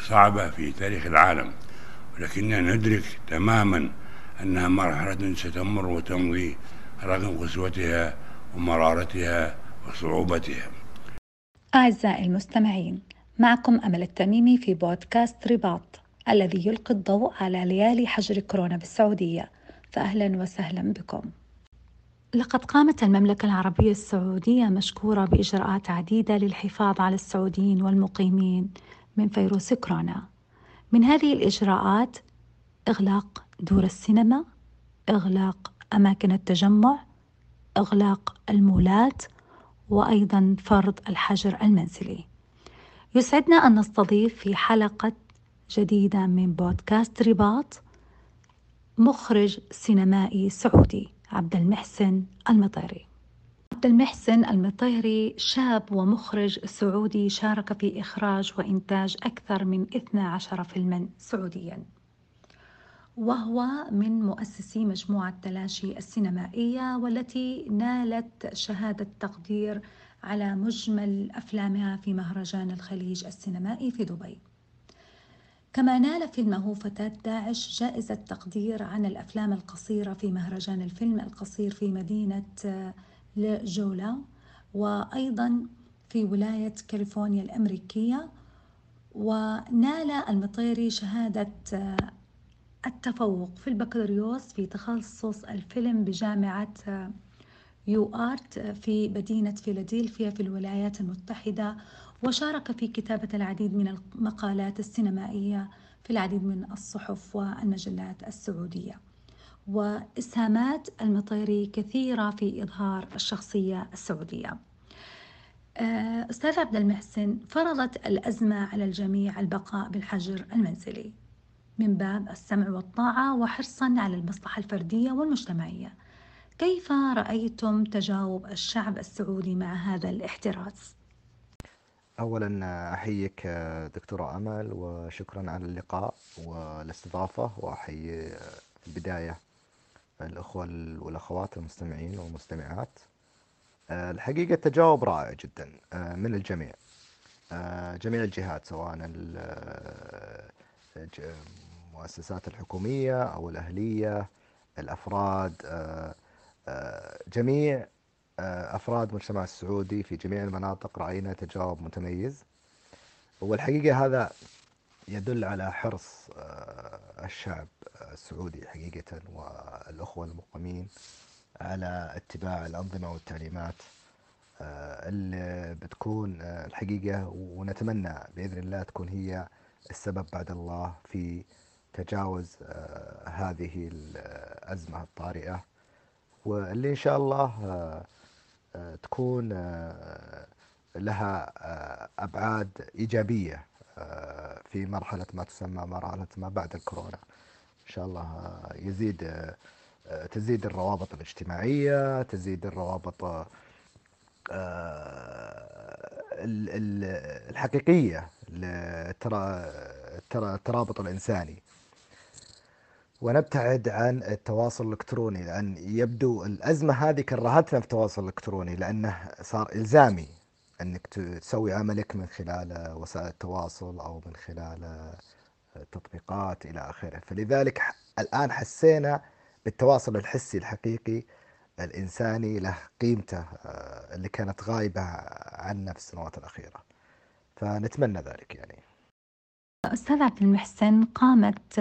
صعبة في تاريخ العالم ولكننا ندرك تماما أنها مرحلة ستمر وتمضي رغم قسوتها ومرارتها وصعوبتها. أعزائي المستمعين معكم أمل التميمي في بودكاست رباط الذي يلقي الضوء على ليالي حجر كورونا بالسعودية فأهلا وسهلا بكم. لقد قامت المملكة العربية السعودية مشكورة بإجراءات عديدة للحفاظ على السعوديين والمقيمين. من فيروس كورونا. من هذه الإجراءات إغلاق دور السينما إغلاق أماكن التجمع إغلاق المولات وأيضا فرض الحجر المنزلي. يسعدنا أن نستضيف في حلقة جديدة من بودكاست رباط مخرج سينمائي سعودي عبد المحسن المطيري. عبد المحسن المطيري شاب ومخرج سعودي شارك في إخراج وإنتاج أكثر من 12 فيلما سعوديا. وهو من مؤسسي مجموعة تلاشي السينمائية والتي نالت شهادة تقدير على مجمل أفلامها في مهرجان الخليج السينمائي في دبي. كما نال فيلمه فتاة داعش جائزة تقدير عن الأفلام القصيرة في مهرجان الفيلم القصير في مدينة لجولا وأيضا في ولاية كاليفورنيا الأمريكية ونال المطيري شهادة التفوق في البكالوريوس في تخصص الفيلم بجامعة UArts في مدينة فيلادلفيا في الولايات المتحدة وشارك في كتابة العديد من المقالات السينمائية في العديد من الصحف والمجلات السعودية. وإسهامات المطيري كثيرة في إظهار الشخصية السعودية آه، أستاذ عبد المحسن فرضت الأزمة على الجميع البقاء بالحجر المنزلي من باب السمع والطاعة وحرصا على المصلحة الفردية والمجتمعية كيف رأيتم تجاوب الشعب السعودي مع هذا الاحتراز؟ أولا أحييك دكتورة أمل وشكرا على اللقاء والاستضافة وأحيي في البداية الأخوة والأخوات المستمعين والمستمعات. الحقيقة التجاوب رائع جدا من الجميع. جميع الجهات سواء المؤسسات الحكومية أو الأهلية الأفراد جميع أفراد المجتمع السعودي في جميع المناطق رأينا تجاوب متميز. والحقيقة هذا يدل على حرص الشعب السعودي حقيقة والأخوة المقيمين على اتباع الأنظمة والتعليمات اللي بتكون الحقيقة ونتمنى بإذن الله تكون هي السبب بعد الله في تجاوز هذه الأزمة الطارئة. واللي إن شاء الله تكون لها أبعاد إيجابية في مرحلة ما تسمى مرحلة ما بعد الكورونا. إن شاء الله يزيد تزيد الروابط الاجتماعية تزيد الروابط الحقيقية للترابط الإنساني. ونبتعد عن التواصل الإلكتروني لأن يبدو الأزمة هذه كرهتنا في التواصل الإلكتروني لأنه صار إلزامي أنك تسوي عملك من خلال وسائل التواصل أو من خلال تطبيقات إلى آخره. فلذلك الآن حسينا بالتواصل الحسي الحقيقي الإنساني له قيمته اللي كانت غايبة عنا في السنوات الأخيرة. فنتمنى ذلك يعني. أستاذ عبد المحسن قامت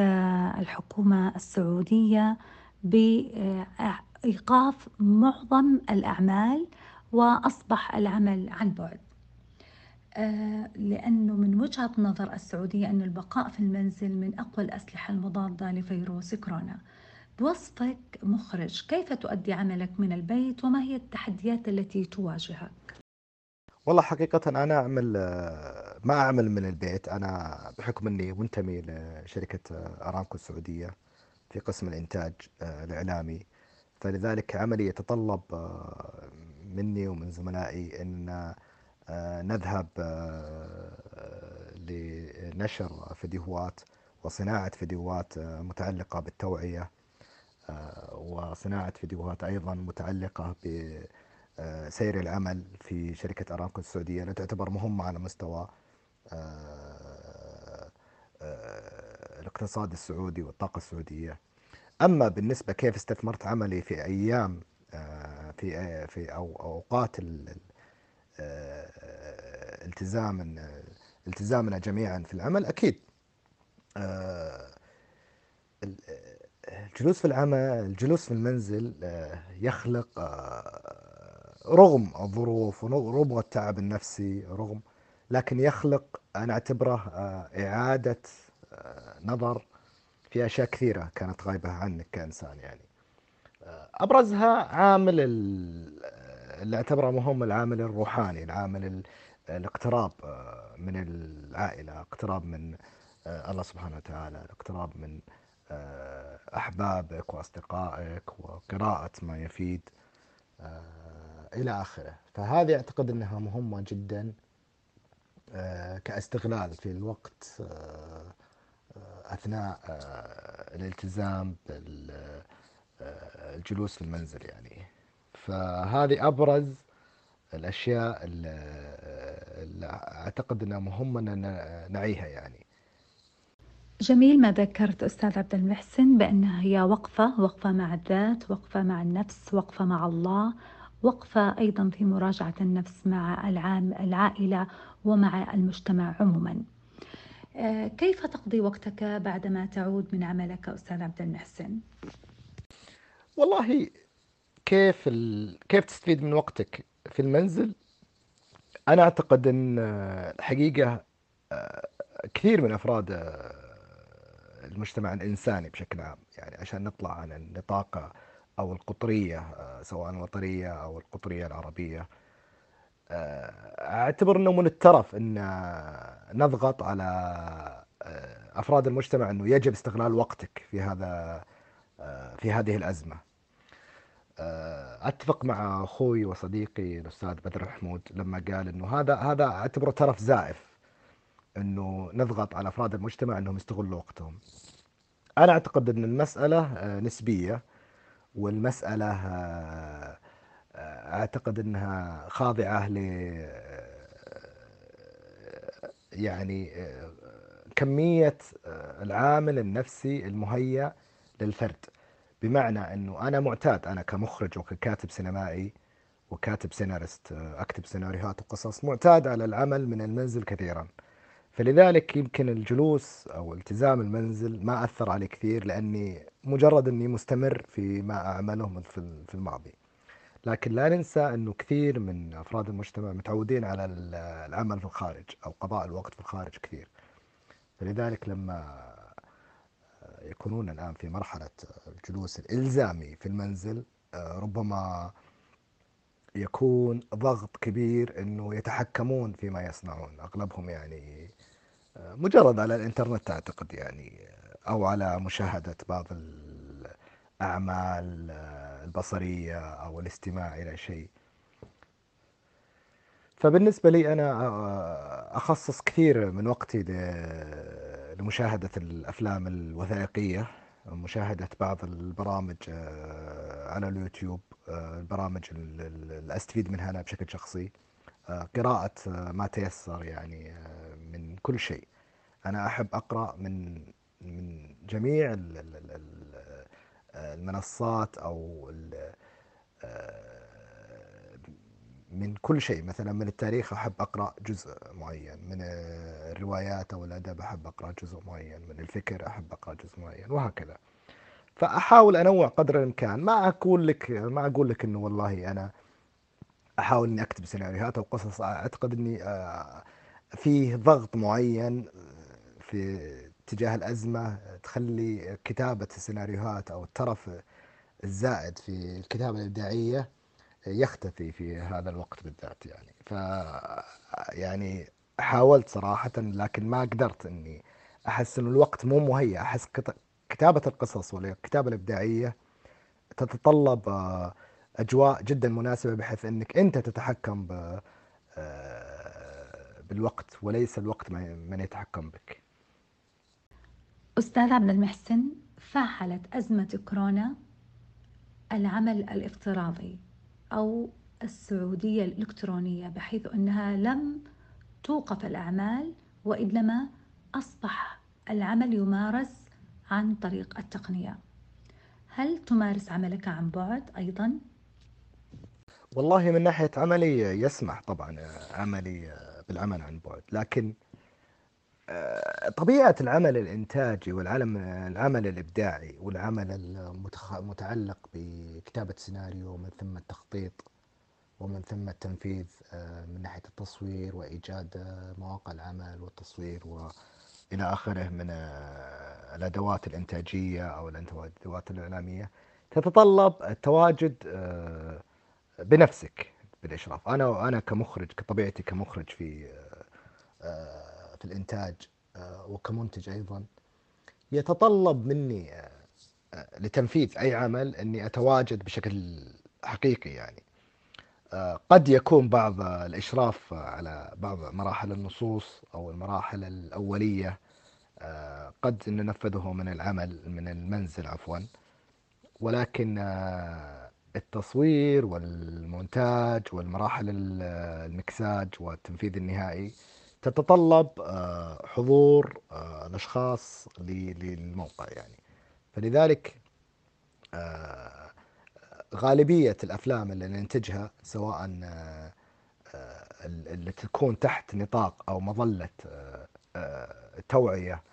الحكومة السعودية بإيقاف معظم الأعمال وأصبح العمل عن بعد. لأنه من وجهة نظر السعودية أن البقاء في المنزل من أقوى الأسلحة المضادة لفيروس كورونا. بوصفك مخرج كيف تؤدي عملك من البيت وما هي التحديات التي تواجهك؟ والله حقيقة أنا أعمل ما أعمل من البيت. أنا بحكم أني منتمي لشركة أرامكو السعودية في قسم الإنتاج الإعلامي. فلذلك عملي يتطلب مني ومن زملائي أن نذهب لنشر فيديوهات وصناعة فيديوهات متعلقة بالتوعية وصناعة فيديوهات أيضا متعلقة بسير العمل في شركة أرامكو السعودية. التي تعتبر مهمة على مستوى الاقتصاد السعودي والطاقة السعودية. أما بالنسبة كيف استثمرت عملي في أيام في في أو أوقات التزام التزامنا جميعا في العمل. أكيد الجلوس في العمل الجلوس في المنزل يخلق رغم الظروف ورغم التعب النفسي رغم لكن يخلق آه، إعادة آه، نظر في أشياء كثيرة كانت غايبة عنك كإنسان يعني. آه، أبرزها عامل اللي أعتبره مهم العامل الروحاني العامل الاقتراب من العائلة اقتراب من الله سبحانه وتعالى الاقتراب من أحبابك وأصدقائك وقراءة ما يفيد إلى آخره. فهذه أعتقد أنها مهمة جدا آه، كاستغلال في الوقت آه، آه، أثناء الالتزام بالجلوس في المنزل يعني. فهذه أبرز الأشياء اللي أعتقد أنها مهمة أن نعيها يعني جميل ما ذكرت أستاذ عبد المحسن بأنها هي وقفة وقفة مع الذات وقفة مع النفس وقفة مع الله وقفة أيضا في مراجعة النفس مع العام العائلة ومع المجتمع عموما آه، كيف تقضي وقتك بعدما تعود من عملك أستاذ عبد المحسن؟ والله كيف ال... كيف تستفيد من وقتك في المنزل؟ أنا أعتقد أن الحقيقة آه، كثير من أفراد آه، المجتمع الإنساني بشكل عام يعني عشان نطلع عن النطاق أو القطرية آه، سواء الوطنية أو القطرية العربية آه، أعتبر أنه من الترف أن نضغط على آه، أفراد المجتمع أنه يجب استغلال وقتك في هذا في هذه الأزمة أتفق مع أخوي وصديقي الأستاذ بدر حمود لما قال أنه هذا هذا أعتبره ترف زائف أنه نضغط على أفراد المجتمع أنهم يستغلوا وقتهم. أنا أعتقد أن المسألة نسبية والمسألة آه، أعتقد أنها خاضعة ل يعني آه، كمية آه، العامل النفسي المهيأ للفرد. بمعنى أنه أنا معتاد أنا كمخرج وككاتب سينمائي وكاتب سيناريست أكتب سيناريوهات وقصص معتاد على العمل من المنزل كثيرا. فلذلك يمكن الجلوس أو التزام المنزل ما أثر علي كثير لأني مجرد أني مستمر في ما أعمله في الماضي. لكن لا ننسى أنه كثير من أفراد المجتمع متعودين على العمل في الخارج أو قضاء الوقت في الخارج كثير. فلذلك لما يكونون الآن في مرحلة الجلوس الإلزامي في المنزل ربما يكون ضغط كبير أنه يتحكمون فيما يصنعون. أغلبهم يعني مجرد على الإنترنت أعتقد يعني أو على مشاهدة بعض الأعمال البصرية أو الاستماع إلى شيء. فبالنسبة لي أنا أخصص كثير من وقتي لمشاهدة الأفلام الوثائقية مشاهدة بعض البرامج على اليوتيوب البرامج اللي أستفيد منها أنا بشكل شخصي. قراءة ما تيسر يعني من كل شيء. أنا أحب أقرأ من من جميع المنصات أو من كل شيء. مثلا من التاريخ أحب أقرأ جزء معين من الروايات أو الأدب أحب أقرأ جزء معين من الفكر أحب أقرأ جزء معين وهكذا. فأحاول أنوع قدر الإمكان. ما أقول لك ما أقول لك إنه والله أنا أحاول إني أكتب سيناريوهات أو قصص أعتقد إني آه، فيه ضغط معين في تجاه الأزمة تخلي كتابة السيناريوهات أو الترف الزائد في الكتابة الإبداعية يختفي في هذا الوقت بالذات يعني. ف يعني حاولت صراحة لكن ما قدرت إني أحس إنه الوقت مو مهيأ. أحس كتابة القصص والكتابة الإبداعية تتطلب آه، أجواء جدا مناسبة بحيث أنك أنت تتحكم آه، بالوقت وليس الوقت من يتحكم بك. أستاذ عبد المحسن فعلت أزمة كورونا العمل الافتراضي. أو السعودية الإلكترونية بحيث أنها لم توقف الأعمال وإنما أصبح العمل يمارس عن طريق التقنية هل تمارس عملك عن بعد أيضا؟ والله من ناحية عملي يسمح طبعا عملي بالعمل عن بعد لكن آه، طبيعة العمل الإنتاجي والعمل العمل الإبداعي والعمل المتعلق بكتابة سيناريو ومن ثم التخطيط ومن ثم التنفيذ آه، من ناحية التصوير وإيجاد مواقع العمل والتصوير وإلى آخره من آه، الأدوات الإنتاجية أو الأدوات الإعلامية تتطلب التواجد بنفسك بالإشراف. أنا أنا كمخرج كطبيعتي كمخرج في في الإنتاج آه، وكمنتج أيضا. يتطلب مني آه، آه، لتنفيذ أي عمل أني أتواجد بشكل حقيقي يعني. قد يكون بعض الإشراف على بعض مراحل النصوص أو المراحل الأولية قد ننفذه من العمل من المنزل عفوا. ولكن التصوير والمونتاج والمراحل المكساج والتنفيذ النهائي تتطلب آه، حضور آه، الأشخاص للموقع يعني. فلذلك آه، غالبية الأفلام اللي ننتجها سواء اللي تكون تحت نطاق أو مظلة التوعية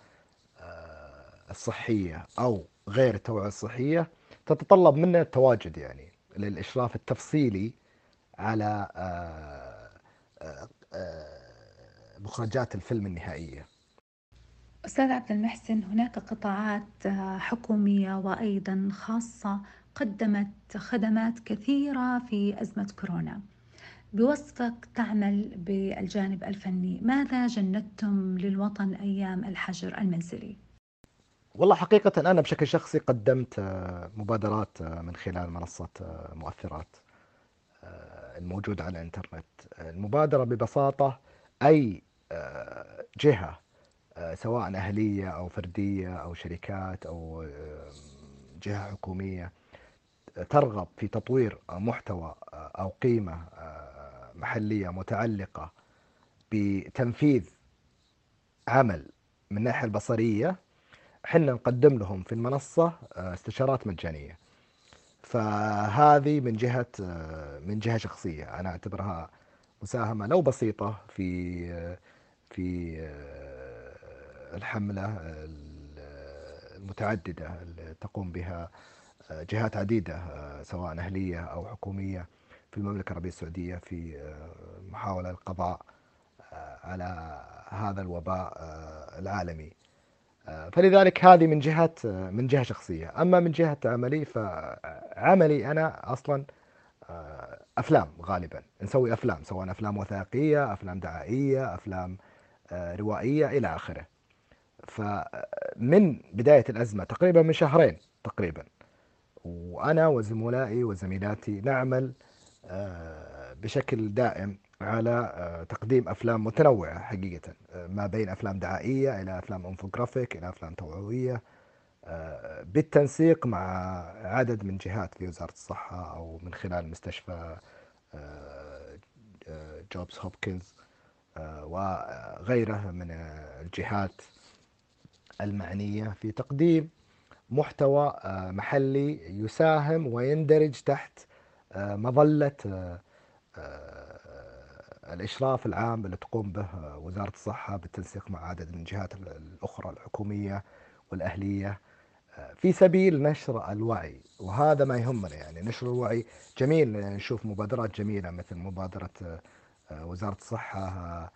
الصحية أو غير التوعية الصحية تتطلب منا التواجد يعني للإشراف التفصيلي على مخرجات الفيلم النهائية. أستاذ عبد المحسن هناك قطاعات حكومية وأيضا خاصة قدمت خدمات كثيرة في أزمة كورونا. بوصفك تعمل بالجانب الفني ماذا جندتم للوطن أيام الحجر المنزلي؟ والله حقيقة أنا بشكل شخصي قدمت مبادرات من خلال منصة مؤثرات الموجودة على الإنترنت. المبادرة ببساطة أي جهة آه، سواء أهلية أو فردية أو شركات أو آه، جهة حكومية ترغب في تطوير محتوى آه، أو قيمة محلية متعلقة بتنفيذ عمل من الناحية البصرية حنا نقدم لهم في المنصة استشارات مجانية. فهذه من جهة من جهة شخصية أنا أعتبرها مساهمة لو بسيطة في في آه، الحملة المتعددة اللي تقوم بها آه، جهات عديدة آه، سواء أهلية أو حكومية في المملكة العربية السعودية في محاولة القضاء على هذا الوباء العالمي. فلذلك هذه من جهة من جهة شخصية. أما من جهة عملي فعملي أنا أصلا أفلام غالبا. نسوي أفلام سواء أفلام وثائقية أفلام دعائية أفلام آه، روائية إلى آخره. فمن بداية الأزمة تقريبا من شهرين تقريبا وأنا وزملائي وزميلاتي نعمل آه، بشكل دائم على آه، تقديم أفلام متنوعة حقيقة ما بين أفلام دعائية إلى أفلام أنفوغرافيك إلى أفلام توعوية بالتنسيق مع عدد من جهات في وزارة الصحة أو من خلال مستشفى جوبز هوبكنز وغيرها من الجهات المعنية في تقديم محتوى محلي يساهم ويندرج تحت مظلة الإشراف العام اللي تقوم به وزارة الصحة بالتنسيق مع عدد من الجهات الأخرى الحكومية والأهلية في سبيل نشر الوعي. وهذا ما يهمنا يعني نشر الوعي جميل نشوف مبادرات جميلة مثل مبادرة آه، وزارة الصحة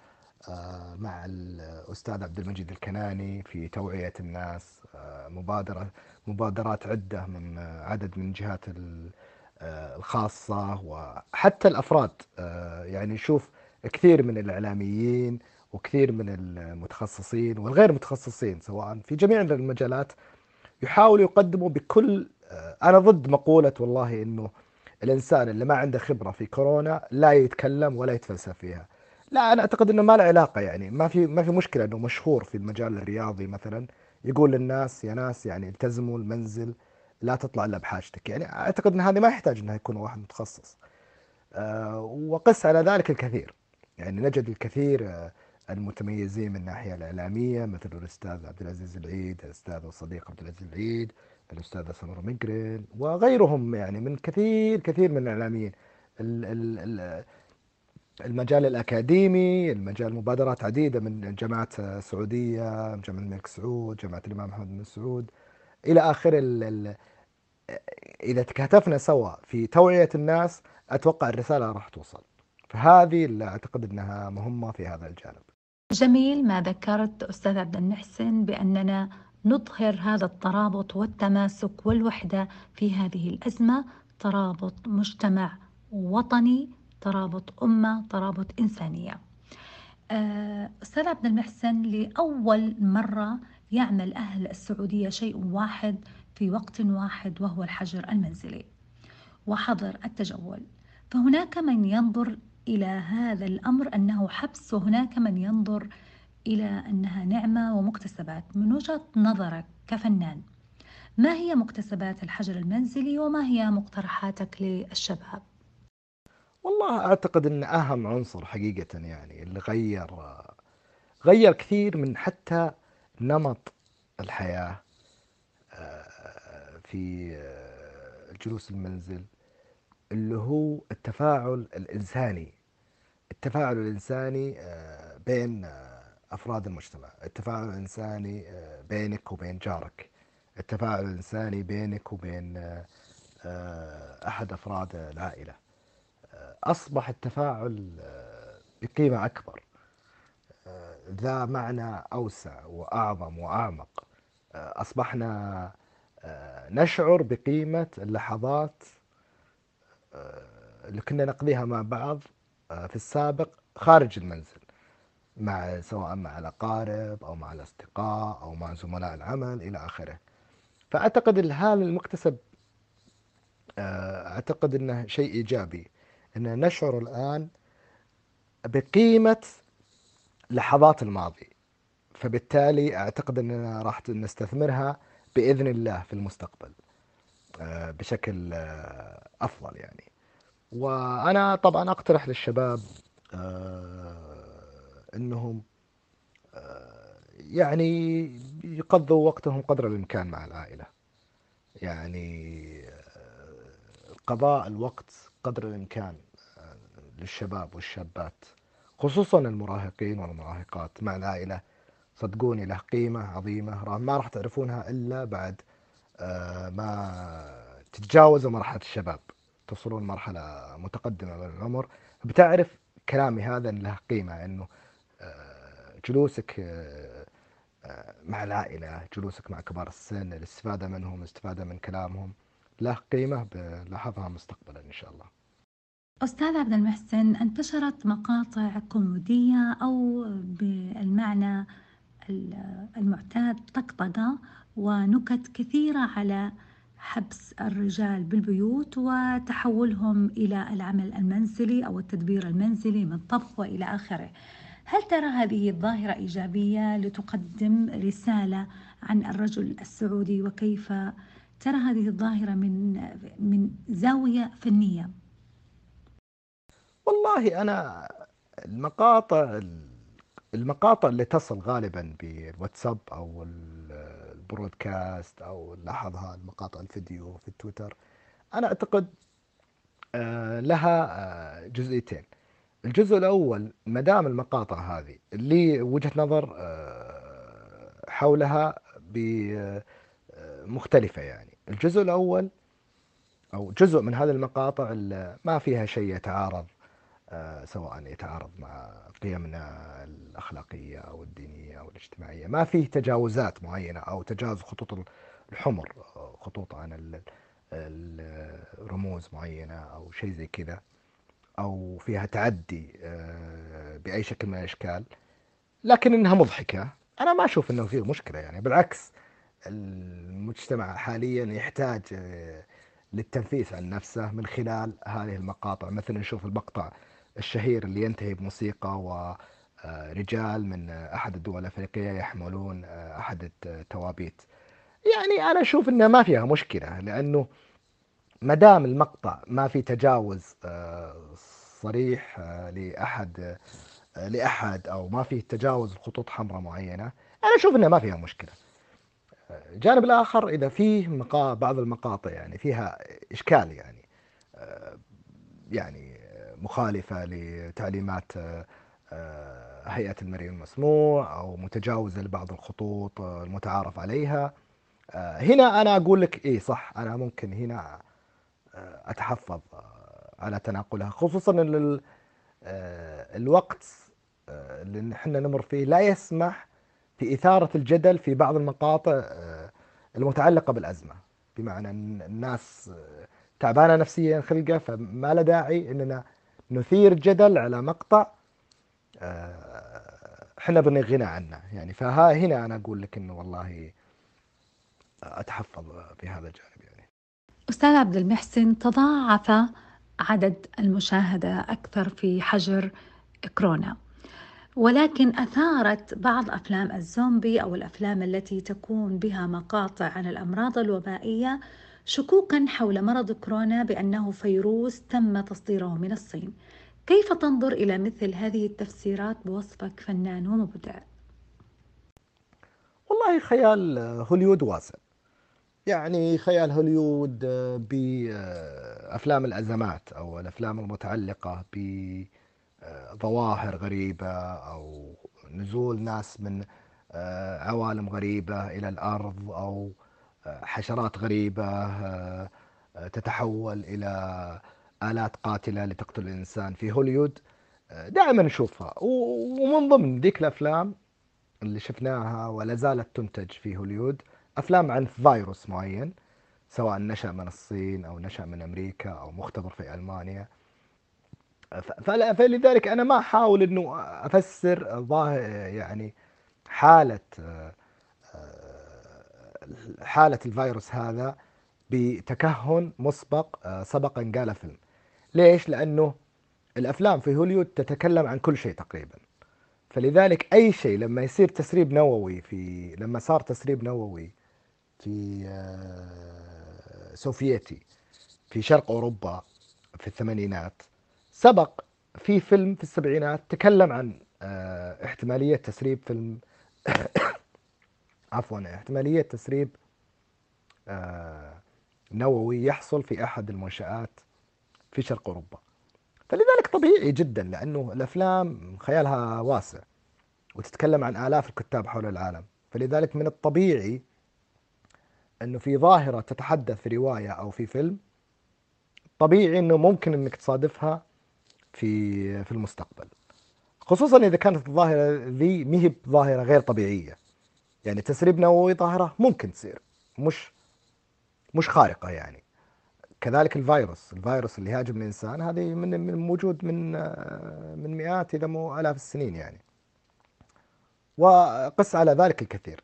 آه، مع الأستاذ عبد المجيد الكناني في توعية الناس آه، مبادرة مبادرات عدة من عدد من الجهات الخاصة وحتى الأفراد. يعني نشوف كثير من الإعلاميين وكثير من المتخصصين والغير متخصصين سواء في جميع المجالات يحاولوا يقدموا بكل أنا ضد مقولة والله إنه الإنسان اللي ما عنده خبرة في كورونا لا يتكلم ولا يتفلسف فيها. لا أنا أعتقد إنه ما له علاقة يعني. ما في ما في مشكلة إنه مشهور في المجال الرياضي مثلا يقول للناس يا ناس يعني التزموا المنزل لا تطلع إلا بحاجتك. يعني أعتقد إن هذه ما يحتاج انه يكون واحد متخصص. أه وقس على ذلك الكثير. يعني نجد الكثير أه المتميزين من الناحية الإعلامية مثل الأستاذ عبد العزيز العيد الأستاذ والصديق عبد العزيز العيد الأستاذة سمر مقرن وغيرهم يعني من كثير كثير من الإعلاميين. المجال الأكاديمي المجال مبادرات عديدة من جامعة السعودية جامعة الملك سعود جامعة الإمام محمد بن سعود إلى آخر إذا تكاتفنا سوا في توعية الناس أتوقع الرسالة راح توصل. فهذه اللي أعتقد أنها مهمة في هذا الجانب. جميل ما ذكرت أستاذ عبد المحسن بأننا نظهر هذا الترابط والتماسك والوحدة في هذه الأزمة. ترابط مجتمع وطني ترابط أمة ترابط إنسانية. آه، أستاذ عبد المحسن لأول مرة يعمل أهل السعودية شيء واحد في وقت واحد وهو الحجر المنزلي وحظر التجول. فهناك من ينظر إلى هذا الأمر أنه حبس وهناك من ينظر إلى أنها نعمة ومكتسبات من وجهة نظرك كفنان ما هي مكتسبات الحجر المنزلي وما هي مقترحاتك للشباب؟ والله أعتقد أن أهم عنصر حقيقة يعني اللي غير غير كثير من حتى نمط الحياة آه، في جلوس المنزل اللي هو التفاعل الإنساني التفاعل الإنساني آه، بين آه، أفراد المجتمع. التفاعل الإنساني آه، بينك وبين جارك. التفاعل الإنساني بينك وبين أحد أفراد العائلة. أصبح التفاعل بقيمة أكبر. ذا معنى أوسع وأعظم وأعمق. أصبحنا نشعر بقيمة اللحظات اللي كنا نقضيها مع بعض آه، في السابق خارج المنزل. مع سواء مع الأقارب أو مع الأصدقاء أو مع زملاء العمل إلى آخره. فأعتقد هذا المكتسب آه، أعتقد أنه شيء إيجابي. أن نشعر الآن بقيمة لحظات الماضي. فبالتالي أعتقد أننا راح نستثمرها بإذن الله في المستقبل آه، بشكل أفضل يعني. وأنا طبعا أقترح للشباب آه، أنهم آه، يعني يقضوا وقتهم قدر الإمكان مع العائلة. يعني آه، قضاء الوقت قدر الإمكان للشباب والشابات خصوصا المراهقين والمراهقات. مع العائلة صدقوني له قيمة عظيمة ما راح تعرفونها إلا بعد ما تتجاوزوا مرحلة الشباب. تصلون مرحلة متقدمة من العمر بتعرف كلامي هذا له قيمة آه، جلوسك آه، آه، مع العائلة جلوسك مع كبار السن الاستفادة منهم الاستفادة من كلامهم له قيمة بلاحظها مستقبلا إن شاء الله. أستاذ عبد المحسن انتشرت مقاطع كوميدية أو بالمعنى المعتاد طقطقة ونكت كثيرة على حبس الرجال بالبيوت وتحولهم إلى العمل المنزلي أو التدبير المنزلي من طبخ وإلى آخره. هل ترى هذه الظاهرة إيجابية لتقدم رسالة عن الرجل السعودي وكيف ترى هذه الظاهرة من من زاوية فنية؟ والله أنا المقاطع المقاطع اللي تصل غالبا بالواتساب أو البرودكاست أو لاحظها المقاطع الفيديو في التويتر أنا أعتقد آه، لها آه، جزئيتين الجزء الأول ما دام المقاطع هذه اللي وجهة نظر آه، حولها مختلفة يعني. الجزء الأول أو جزء من هذه المقاطع ما فيها شيء يتعارض آه، سواء يتعارض مع قيمنا الأخلاقية أو الدينية أو الاجتماعية. ما فيه تجاوزات معينة أو تجاوز خطوط الحمر خطوط عن الرموز معينة أو شيء زي كذا. أو فيها تعدي آه، بأي شكل من الأشكال لكن إنها مضحكة. أنا ما أشوف إنه فيه مشكلة يعني. بالعكس المجتمع حاليا يحتاج آه، للتنفيس عن نفسه من خلال هذه المقاطع. مثلا نشوف المقطع الشهير اللي ينتهي بموسيقى ورجال من أحد الدول الأفريقية يحملون أحد التوابيت يعني أنا أشوف أنها ما فيها مشكلة لأنه ما دام المقطع ما في تجاوز صريح لأحد لأحد أو ما فيه تجاوز خطوط حمراء معينة أنا أشوف أنها ما فيها مشكلة. الجانب الآخر إذا فيه مقا... بعض المقاطع يعني فيها إشكال يعني يعني مخالفة لتعليمات هيئة المرئي المسموع أو متجاوزة لبعض الخطوط المتعارف عليها. هنا أنا أقول لك إيه صح أنا ممكن هنا أتحفظ على تناقلها خصوصا أن الوقت اللي إحنا نمر فيه لا يسمح في إثارة الجدل في بعض المقاطع المتعلقة بالأزمة. بمعنى أن الناس تعبانة نفسيا خلقة فما له داعي أننا نثير جدل على مقطع إحنا بنغنى غنى عنه. يعني فها هنا أنا أقول لك أنه والله أتحفظ في هذا الجانب. يعني أستاذ عبد المحسن تضاعف عدد المشاهدة أكثر في حجر كورونا. ولكن أثارت بعض أفلام الزومبي أو الأفلام التي تكون بها مقاطع عن الأمراض الوبائية شكوكا حول مرض كورونا بأنه فيروس تم تصديره من الصين. كيف تنظر إلى مثل هذه التفسيرات بوصفك فنان ومبدع؟ والله خيال هوليود واسع. يعني خيال هوليود بأفلام الأزمات أو الأفلام المتعلقة بظواهر غريبة أو نزول ناس من عوالم غريبة إلى الأرض أو حشرات غريبة تتحول إلى آلات قاتلة لتقتل الإنسان في هوليود. دائما نشوفها. ومن ضمن ذيك الأفلام اللي شفناها ولا زالت تنتج في هوليود أفلام عن فيروس معين سواء نشأ من الصين أو نشأ من أمريكا أو مختبر في ألمانيا. فلذلك أنا ما أحاول أنه أفسر ظاهر يعني حالة حالة الفيروس هذا بتكهن مسبق سبق قال فيلم. ليش؟ لأنه الأفلام في هوليود تتكلم عن كل شيء تقريبا. فلذلك أي شيء لما يصير تسريب نووي في لما صار تسريب نووي في آه، سوفيتي في شرق أوروبا في الثمانينات. سبق في فيلم في السبعينات تكلم عن آه، احتمالية تسريب فيلم عفوا احتمالية تسريب آه، نووي يحصل في أحد المنشآت في شرق أوروبا. فلذلك طبيعي جدا لأنه الأفلام خيالها واسع وتتكلم عن آلاف الكتاب حول العالم. فلذلك من الطبيعي أنه في ظاهرة تتحدث في رواية أو في فيلم طبيعي أنه ممكن أنك تصادفها في في المستقبل. خصوصا إذا كانت الظاهرة ذي ما هي ظاهرة غير طبيعية. يعني تسريب نووي ظاهرة ممكن تصير مش مش خارقة يعني. كذلك الفيروس الفيروس اللي هاجم الإنسان هذه من من موجود من من مئات إذا مو آلاف السنين يعني. وقس على ذلك الكثير.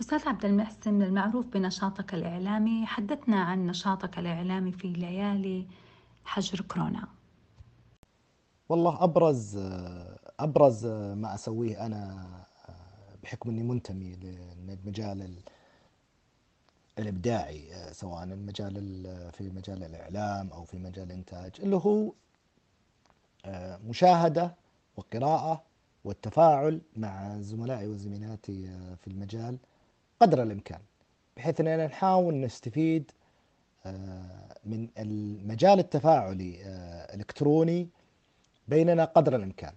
أستاذ عبد المحسن المعروف بنشاطك الإعلامي حدثنا عن نشاطك الإعلامي في ليالي حجر كورونا. والله أبرز أبرز ما أسويه أنا بحكم أني منتمي للمجال الإبداعي سواء المجال في مجال الإعلام أو في مجال الإنتاج اللي هو مشاهدة وقراءة والتفاعل مع زملائي وزميلاتي في المجال. قدر الإمكان بحيث إننا نحاول نستفيد آه، من المجال التفاعلي الإلكتروني بيننا قدر الإمكان.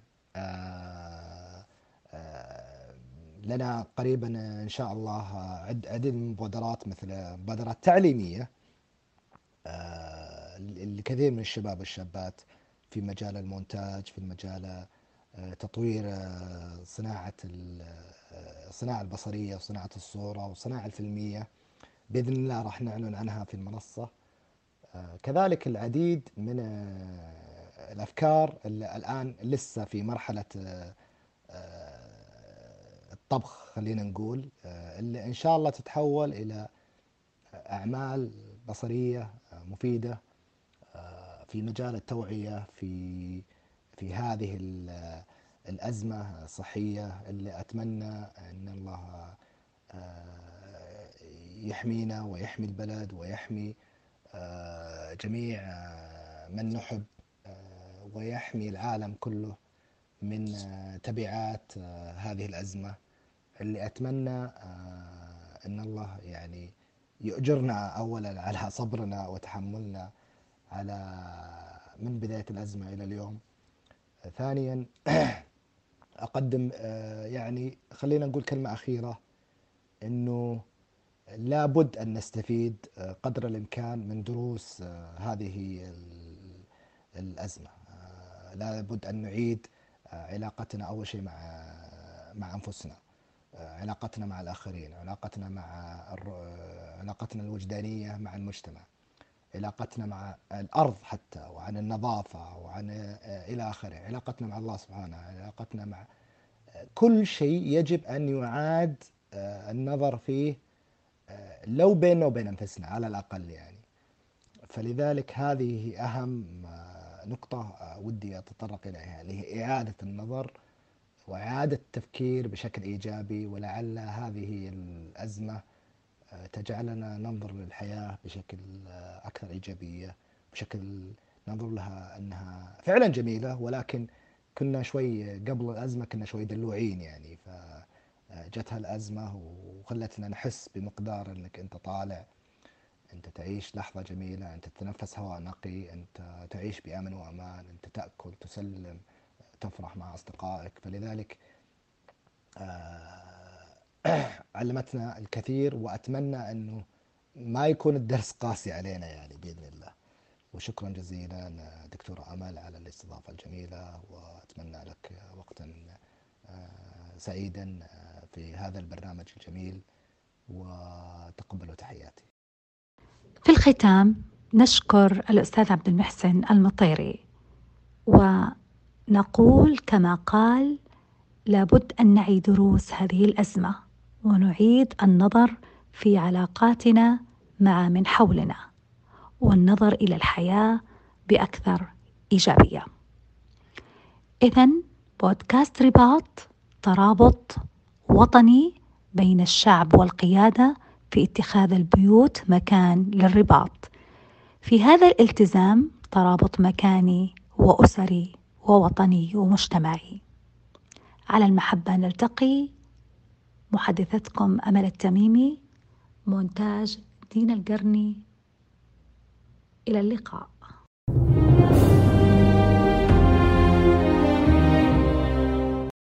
لنا قريبا إن شاء الله عدد من المبادرات مثل مبادرات تعليمية آه، لكثير من الشباب والشابات في مجال المونتاج في مجال آه، تطوير آه، صناعة الصناعه البصرية وصناعة الصورة والصناعه الفيلمية بإذن الله راح نعلن عنها في المنصة. كذلك العديد من الأفكار اللي الآن لسه في مرحلة الطبخ خلينا نقول آه، اللي إن شاء الله تتحول بصرية آه، مفيدة آه، في مجال التوعية في في هذه الأزمة الصحيه اللي أتمنى أن الله يحمينا ويحمي البلد ويحمي جميع من نحب ويحمي العالم كله من تبعات هذه الأزمة اللي أتمنى أن الله يعني يؤجرنا أولا على صبرنا وتحملنا على من بداية الأزمة إلى اليوم. ثانيا أقدم يعني خلينا نقول كلمة أخيرة أنه لابد أن نستفيد قدر الإمكان من دروس هذه الأزمة. لابد أن نعيد علاقتنا أول شيء مع مع أنفسنا علاقتنا مع الآخرين علاقتنا مع علاقتنا الوجدانية مع المجتمع. علاقتنا مع الأرض حتى وعن النظافة وعن إلى آخره. علاقتنا مع الله سبحانه علاقتنا مع كل شيء يجب أن يعاد النظر فيه لو بيننا وبين أنفسنا على الأقل يعني. فلذلك هذه أهم نقطة ودي أتطرق إليها اللي هي إعادة النظر وإعادة التفكير بشكل إيجابي ولعل هذه الأزمة آه، تجعلنا ننظر للحياة بشكل آه، أكثر إيجابية بشكل ننظر لها أنها فعلا جميلة ولكن كنا شوي قبل الأزمة كنا شوي دلوعين يعني فجتها الأزمة وخلتنا نحس بمقدار أنك أنت طالع أنت تعيش لحظة جميلة أنت تتنفس هواء نقي أنت تعيش بأمن وأمان أنت تأكل تسلم تفرح مع أصدقائك. فلذلك آه، علمتنا الكثير وأتمنى أنه ما يكون الدرس قاسي علينا يعني بإذن الله. وشكرا جزيلا دكتورة أمل على الاستضافة الجميلة وأتمنى لك وقتا آه، سعيدا آه، في هذا البرنامج الجميل وتقبلوا تحياتي. في الختام نشكر الأستاذ عبد المحسن المطيري ونقول كما قال لابد أن نعي دروس هذه الأزمة. ونعيد النظر في علاقاتنا مع من حولنا والنظر إلى الحياة بأكثر إيجابية. إذا بودكاست رباط ترابط وطني بين الشعب والقيادة في اتخاذ البيوت مكان للرباط. في هذا الالتزام ترابط مكاني وأسري ووطني ومجتمعي. على المحبة نلتقي محدثتكم أمل التميمي. مونتاج دين القرني. إلى اللقاء.